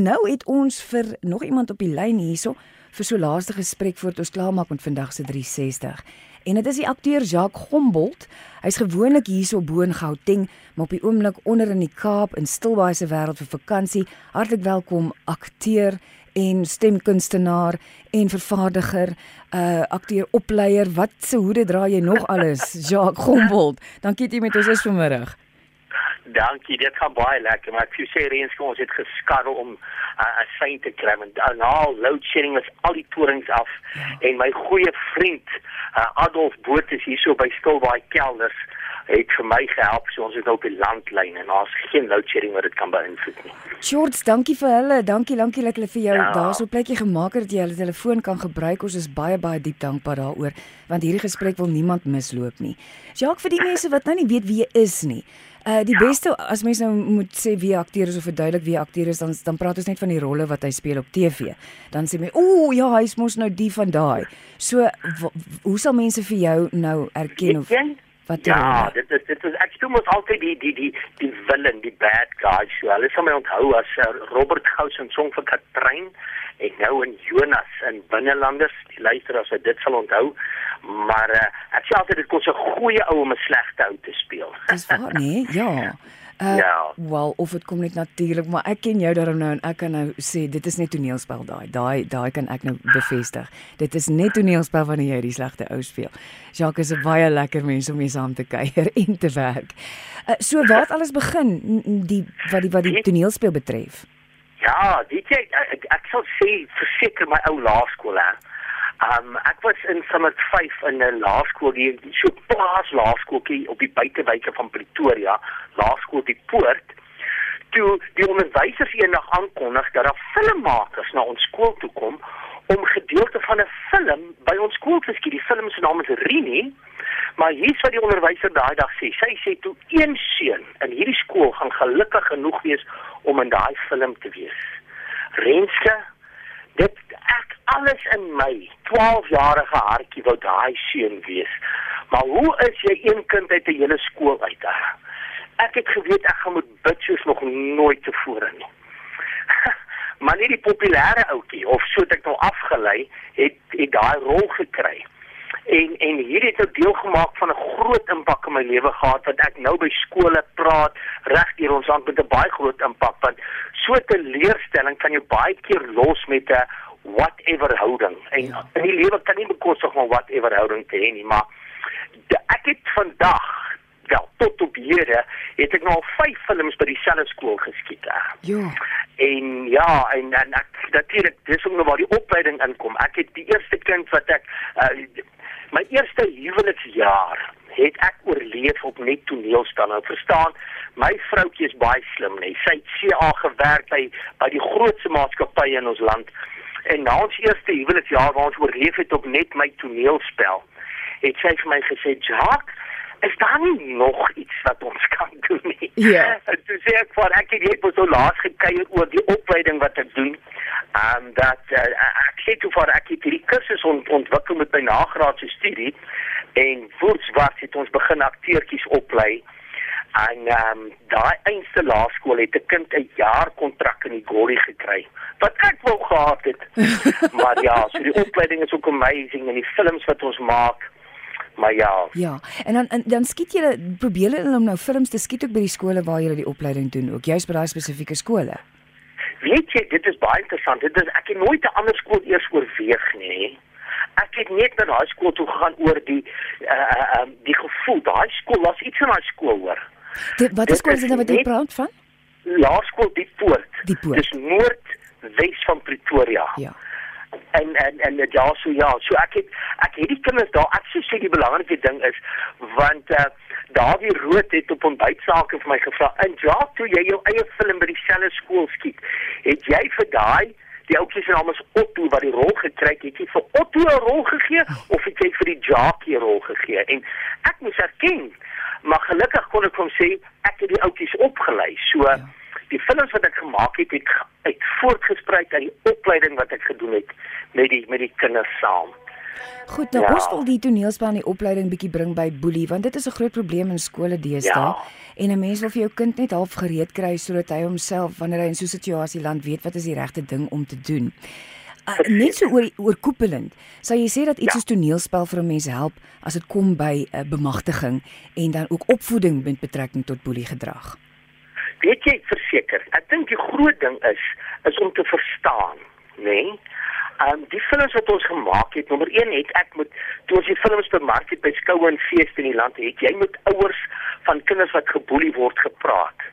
Nou het ons vir nog iemand op die lyn hierso vir so laaste gesprek voor ons klaarmaak met vandag se 360. En dit is die akteur Jacques Gombold. Hy's gewoonlik hierso bo in Gauteng, maar op die oomblik onder in die Kaap in Stilbaai se wêreld vir vakansie. Hartlik welkom akteur en stemkunstenaar en vervaardiger, uh akteur opleier. Wat se hoede dra jy nog alles, Jacques Gombold? Dankie dat jy met ons is vanmiddag. Dankie, dit gaan baie lekker, maar ek sê reeds ons het geskarrel om 'n uh, sein te kry en nou load shedding is al die torings af ja. en my goeie vriend uh, Adolf Boot is hier so by Stilbaai kelders het vir my gehelp so ons het op die landlyn en daar's geen load shedding wat dit kan beïnvloed nie. Shorts, dankie vir hulle. Dankie, dankie dat hulle vir jou ja. daarso plekjie gemaak het dat jy hulle telefoon kan gebruik. Ons is baie baie diep dankbaar daaroor want hierdie gesprek wil niemand misloop nie. Jacques vir die mense wat nou nie weet wie jy is nie. Uh die ja. beste as mens nou moet sê wie akteur is of verduidelik wie akteur is dan dan praat ons net van die rolle wat hy speel op TV. Dan sê my, "Ooh, ja, hy's mos nou die van daai." So hoe sal mense vir jou nou erken of wat Ja, dit is dit is ek sê mos altyd die die die die villain, die bad guy. So hulle sal my onthou as uh, Robert Gous en Song vir Katrein en nou in Jonas in Binnelanders. Die luisteraars sal dit sal onthou. Maar uh, ek sê altyd dit kos 'n goeie ou om 'n slegte ou te speel. Dis waar, nee? Ja. Uh, ja. Wel, of dit kom net natuurlik, maar ek ken jou daarom nou en ek kan nou sê dit is net toneelspel daai. Daai daai kan ek nou bevestig. Dit is net toneelspel wanneer jy die slegte ou speel. Jacques is 'n baie lekker mens om mee saam te kuier en te werk. Uh, so waar het alles begin die wat die wat die toneelspel betref? Ja, dit ek, ek, ek sal sê verseker my ou laerskool hè. Um ek was in Summit 5 in 'n laerskool, die so plaas laerskooltjie op die buitewyke van Pretoria, laerskool die Poort. Toe die onderwysers eendag aankondig dat daar filmmakers na ons skool toe kom om gedeelte van 'n film by ons skool te skiet. Die film se naam is Rini. Maar hier's wat die onderwyser daai dag sê. Sy sê toe een seun in hierdie skool gaan gelukkig genoeg wees om in daai film te wees. Renske, dit ek alles in my 12 jarige hartjie wou daai seun wees. Maar hoe is jy een kind uit 'n hele skool uit? Ek het geweet ek gaan moet bid soos nog nooit tevore nie. maar nie die populêre ouetjie of so dit nou afgelei het het daai rol gekry. En en hierdie het 'n nou deel gemaak van 'n groot impak in my lewe gehad wat ek nou by skole praat reg hier ons land met 'n baie groot impak want so 'n leerstelling kan jou baie keer los met 'n whatever houding. En ja. in die lewe kan nie bekostig van whatever houding te hê nie, maar de, ek het vandag wel tot op hede het ek nou al 5 films by dieselfde skool geskiet. Ja. En ja, en en ek natuurlik dis ook nou waar die opleiding inkom. Ek het die eerste kind wat ek uh, my eerste huweliksjaar het ek oorleef op net toneelspel. Nou verstaan, my vroutjie is baie slim, nee. Sy het CA gewerk by by die grootste maatskappye in ons land. En na ons eerste huweliksjaar waar ons oorleef het op net my toneelspel, het sy vir my gesê, "Jacques, is daar nie nog iets wat ons kan doen nie?" Ja. En toe sê ek vir ek het net so laas gekyk oor die opleiding wat ek doen. Ehm um, dat uh, ek sê toe vir ek het hierdie kursus ont ontwikkel met my nagraadse studie en voortswart het ons begin akteurtjies oplei. En ehm um, daai eenste laerskool het 'n kind 'n jaar kontrak in die Golly gekry. Wat ek wou gehad het. maar ja, so die opleiding is ook amazing en die films wat ons maak. Maar ja. Ja. En dan en, dan skiet jy probeer hulle om nou films te skiet ook by die skole waar jy die opleiding doen ook. Jy's by daai spesifieke skole. Weet jy, dit is baie interessant. Dit is ek het nooit 'n ander skool eers oorweeg nie. Ek het net na daai skool toe gegaan oor die uh uh die gevoel. Daai skool was iets in daai skool hoor. Dit wat is is dit wat jy praat van? Laerskool die Poort. Die Poort. Dis Noordwes van Pretoria. Ja. En en en ja so ja, so ek het ek het die kinders daar ek sê die belangrikste ding is want uh Dawie Rood het op ontbytsake vir my gevra, "En ja, toe jy jou eie film by dieselfde skool skiet, het jy vir daai die ouetjie se naam is Otto wat die rol gekry het, het jy vir Otto 'n rol gegee of het jy vir die Jackie 'n rol gegee?" En ek moes erken, maar gelukkig kon ek hom sê ek het die ouetjies opgelei. So ja. die films wat ek gemaak het, het uit voortgespruit uit die opleiding wat ek gedoen het met die met die kinders saam. Goed, nou ja. ons wil die toneelspel in die opleiding bietjie bring by boelie want dit is 'n groot probleem in skole deesdae. Ja. En 'n mens wil vir jou kind net half gereed kry sodat hy homself wanneer hy in so 'n situasie land weet wat is die regte ding om te doen. Uh, net so oor oorkoepelend. Sou jy sê dat iets ja. soos toneelspel vir 'n mens help as dit kom by 'n uh, bemagtiging en dan ook opvoeding met betrekking tot boelie gedrag? Weet jy verseker, ek dink die groot ding is is om te verstaan, né? Nee? Ehm um, die films wat ons gemaak het, nommer 1 het ek met toe ons die films bemark het by skoue en feeste in die land, het jy met ouers van kinders wat geboelie word gepraat.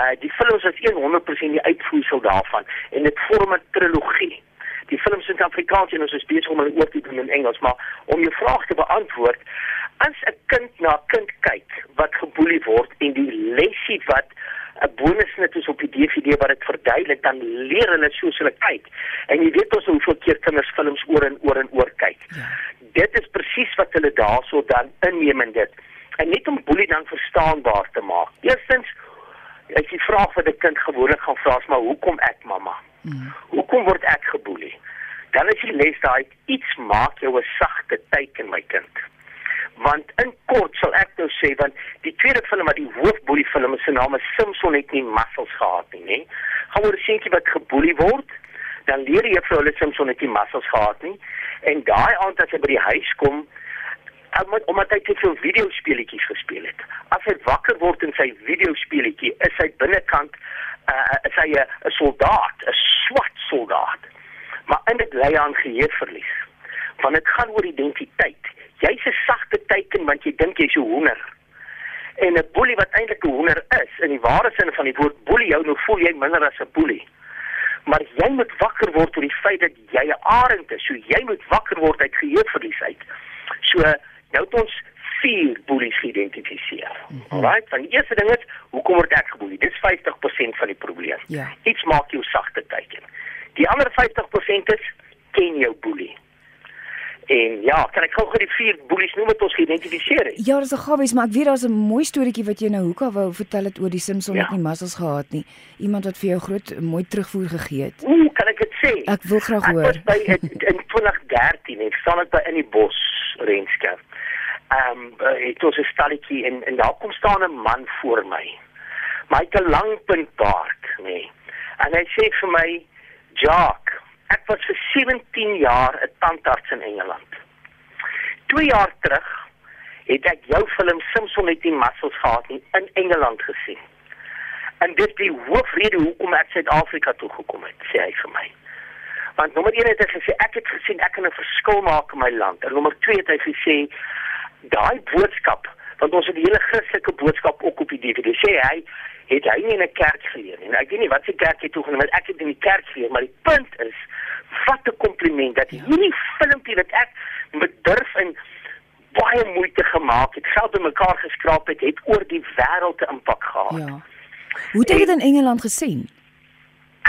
Uh die films is 100% die uitvoersel daarvan en dit vorm 'n trilogie. Die films in Afrikaans en ons is besig om hulle oor te doen in Engels, maar om jou vraag te beantwoord, as 'n kind na 'n kind kyk wat geboelie word en die lesie wat 'n bonusnit is op die DVD wat dit verduidelik, dan leer hulle soos hulle kyk. En jy weet ons hoeveel keer kinders films oor en oor en oor kyk. Ja. Dit is presies wat hulle daarso dan inneem in dit. En net om boelie dan verstaanbaar te maak. Eerstens as jy vra vir 'n kind gewoonlik gaan vra, maar hoekom ek mamma? Mm. Hoekom word ek geboelie? Dan is die les daai iets maak jou 'n sagte teken my kind want in kort sal ek nou sê want die tweede film wat die hoofboelie film is se naam is Simpson het nie muscles gehad nie nê gaan oor 'n seentjie wat geboelie word dan leer jy vir hulle Simpson het nie muscles gehad nie en daai aand as hy by die huis kom omdat omdat hy te veel videospeletjies gespeel het as hy wakker word in sy videospeletjie is hy binnekant uh, is hy 'n soldaat 'n swart soldaat maar in dit lê aan geheueverlies want dit gaan oor identiteit jy's 'n sagte teiken want jy dink jy's 'n hoender. En 'n boelie wat eintlik 'n hoender is, in die ware sin van die woord boelie, jou nou voel jy minder as 'n boelie. Maar jy moet wakker word oor die feit dat jy 'n arend is. So jy moet wakker word uit geheueverlies uit. So nou het ons vier boelies geïdentifiseer. Mm -hmm. Alright, van die eerste ding is, hoekom word ek geboelie? Dis 50% van die probleem. Ja. Yeah. Iets maak jou sagte teiken. Die ander 50% is ken jou boelie. En ja, kan ek gou gou die vier boelies noem wat ons geïdentifiseer het? Ja, dis 'n gawees, maar ek weet daar's 'n mooi storieetjie wat jy nou hoeka wou vertel het oor die Simpson wat ja. nie massels gehad nie. Iemand wat vir jou groot mooi terugvoer gegee het. Ooh, kan ek dit sê? Ek wil graag hoor. Ek was by in 2013 en staan ek by in die bos Renske. Ehm um, dit was 'n stalletjie en en daar kom staan 'n man voor my. Maar hy het 'n lang puntbaard, nê. Nee. En hy sê vir my, "Jock, Ek was vir 17 jaar 'n tandarts in Engeland. 2 jaar terug het ek jou film Simpson het die muscles gehad in Engeland gesien. En dit is die hoofrede hoekom ek Suid-Afrika toe gekom het, sê hy vir my. Want nommer 1 het hy gesê ek het gesien ek kan 'n verskil maak in my land. En nommer 2 het hy gesê daai boodskap, want ons het die hele Christelike boodskap ook op die DVD sê hy het hy nie in 'n kerk geleer nie. Nou, ek weet nie wat se kerk hy toe gaan, maar ek het in die kerk geleer, maar die punt is wat 'n kompliment dat ja. hierdie filmpie wat ek met durf en baie moeite gemaak het, geld bymekaar geskraap het, het oor die wêreld 'n impak gehad. Ja. Hoe het jy dit in Engeland gesien?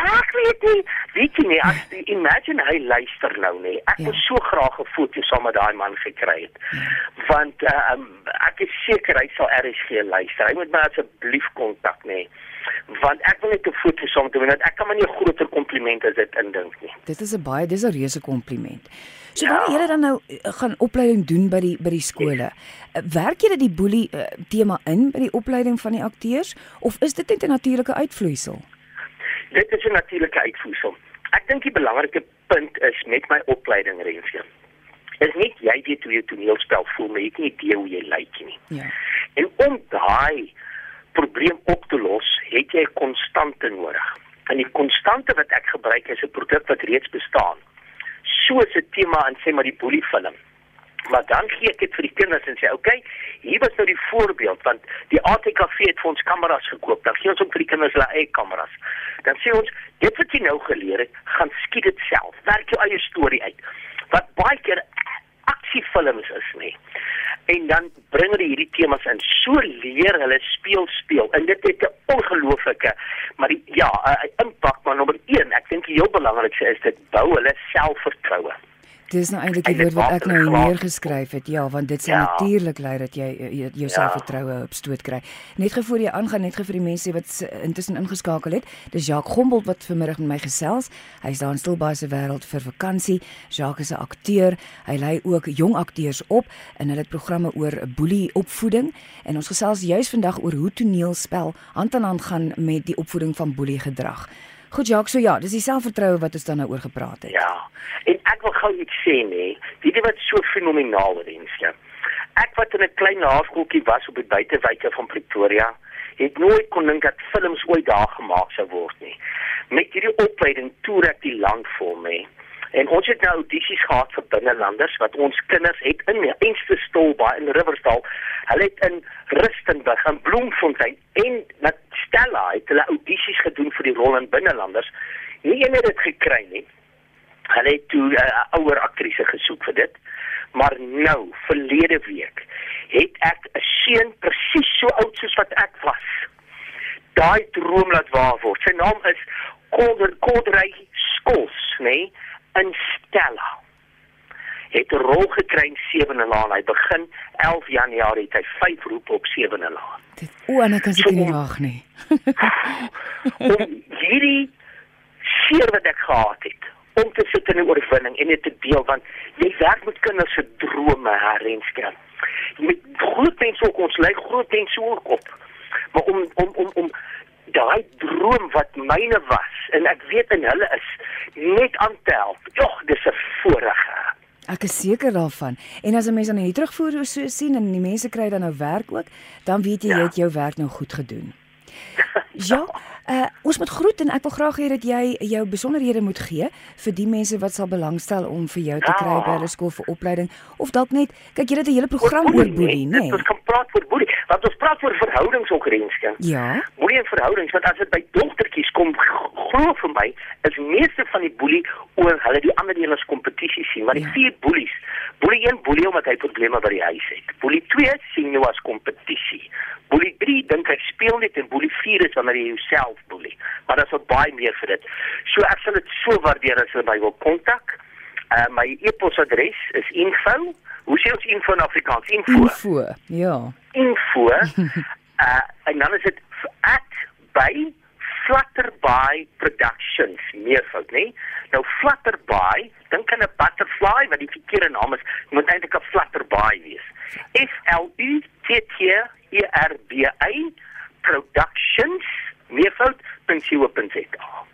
Ek weet nie, weet jy nie, as jy imagine hy luister nou nie. Ek ja. wou so graag 'n foto saam met daai man gekry het. Ja. Want uh, um, ek is seker hy sal RSG luister. Hy moet my asseblief kontak nê. Want ek wil net 'n foto saam doen want ek kan maar nie 'n groter kompliment as dit indink nie. Dit is 'n baie dis 'n reuse kompliment. So ja. wanneer jy dan nou eh, gaan opleiding doen by die by die skole, ja. werk jy dit die boelie uh, tema in by die opleiding van die akteurs of is dit net 'n natuurlike uitvloeisel? Dit is 'n natuurlike uitvoersel. Ek dink die belangrike punt is met my opleiding Rensie. Is nie jy weet hoe jy toneelspel voel, maar jy het nie idee hoe jy lyk nie. Ja. En om daai probleem op te los, het jy 'n konstante nodig. En die konstante wat ek gebruik is 'n produk wat reeds bestaan. Soos 'n tema in sê maar die boelie film. Maar dan gee ek dit vir die kinders en sê, "Oké, okay, hier was nou die voorbeeld want die ATKV het vir ons kameras gekoop. Dan gee ons ook vir die kinders hulle eie kameras. Dan sê ons, dit wat jy nou geleer het, gaan skiet dit self. Werk jou eie storie uit. Wat baie keer aksiefilms is nie. En dan bring hulle hierdie temas in. So leer hulle speel speel. En dit het 'n ongelooflike maar die, ja, 'n impak maar nommer 1, ek dink die heel belangrikste is dit bou hulle selfvertroue. Dis nou eintlik die woord wat ek nou hier neergeskryf het. Ja, want dit sal Ja. natuurlik lei dat jy eh, jou, Ja. selfvertroue op stoot kry. Net gou voor jy aangaan, net gou vir die mense wat se- intussen ingeskakel het. Dis Jacques Gombold wat vanmiddag met my gesels. Hy's daar in Stilbaai se wêreld vir vakansie. Jacques is 'n akteur. Hy lei ook jong akteurs op en hulle het programme oor boelie opvoeding en ons gesels juis vandag oor hoe toneelspel hand aan hand gaan met die opvoeding van boelie gedrag. Goed Jacques, so ja, dis die selfvertroue wat ons dan nou oor gepraat het. Ja. En ek wil gou iets sê nê. Weet jy wat so fenomenaal is, ja? Ek wat in 'n klein laerskooltjie was op die buitewyke van Pretoria, het nooit kon dink dat films ooit daar gemaak sou word nie. Met hierdie opleiding toer ek die land vol nê. En ons het nou audisies gehad vir binnelanders wat ons kinders het in Enste Stolbaai in Riversdal. Hulle het in Rustenburg en Bloemfontein en met Stella het hulle audisies gedoen vir die rol in binnelanders. Nie een het dit gekry nie. Hulle het toe 'n uh, ouer aktrise gesoek vir dit. Maar nou, verlede week, het ek 'n seun presies so oud soos wat ek was. Daai droom laat waar word. Sy naam is Kolder Kodrey Skols, nê, nee, in Stella. Het 'n rol gekry in Sewende Laan. Hy begin 11 Januarie, het hy 5 roepe op Sewende Laan. Dit o, en ek kan seker nie wag nie. om hierdie seer wat ek gehad het om te sit in 'n oorwinning en dit te deel want jy werk met kinders se drome herenskerp. Met groot mense ook ons lei groot mense ook op. Maar om om om om daai droom wat myne was en ek weet in hulle is net aan te help. Jogg, dis 'n voorreg. Ek is seker daarvan. En as 'n mens dan hier terugvoer so sien en die mense kry dan nou werk ook, dan weet jy jy Ja. het jou werk nou goed gedoen. Ja, uh, ons moet groet en ek wil graag hê dat jy jou besonderhede moet gee vir die mense wat sal belangstel om vir jou te kry Ja. by hulle skool vir opleiding of dalk net kyk jy het 'n hele program oor boelie, nê? nee? Ons kan praat oor boelie. Want ons praat oor verhoudings ook renske. Ja. Boelie en verhoudings, want as dit by dogtertjies kom, glo vir my, is meeste van die boelie oor hulle die ander een as kompetisie sien. Want die Ja. vier boelies, boelie 1 boelie omdat hy probleme by die huis het. Boelie 2 sien jou as kompetisie. Boelie 3 dink hy speel net en boelie 4 is wanneer jy jouself boelie. Maar daar's baie meer vir dit. So ek sal dit so waardeer as jy my wil kontak. Uh, my e-posadres is info. Hoe sê ons info in Afrikaans? Info Info. Ja. info uh en dan is dit by Flutterby Productions meervoud nê? Nou Flutterby dink aan 'n butterfly wat die verkeerde naam is moet eintlik 'n Flutterby wees. F L U T T E R B Y Productions meervoud.co.za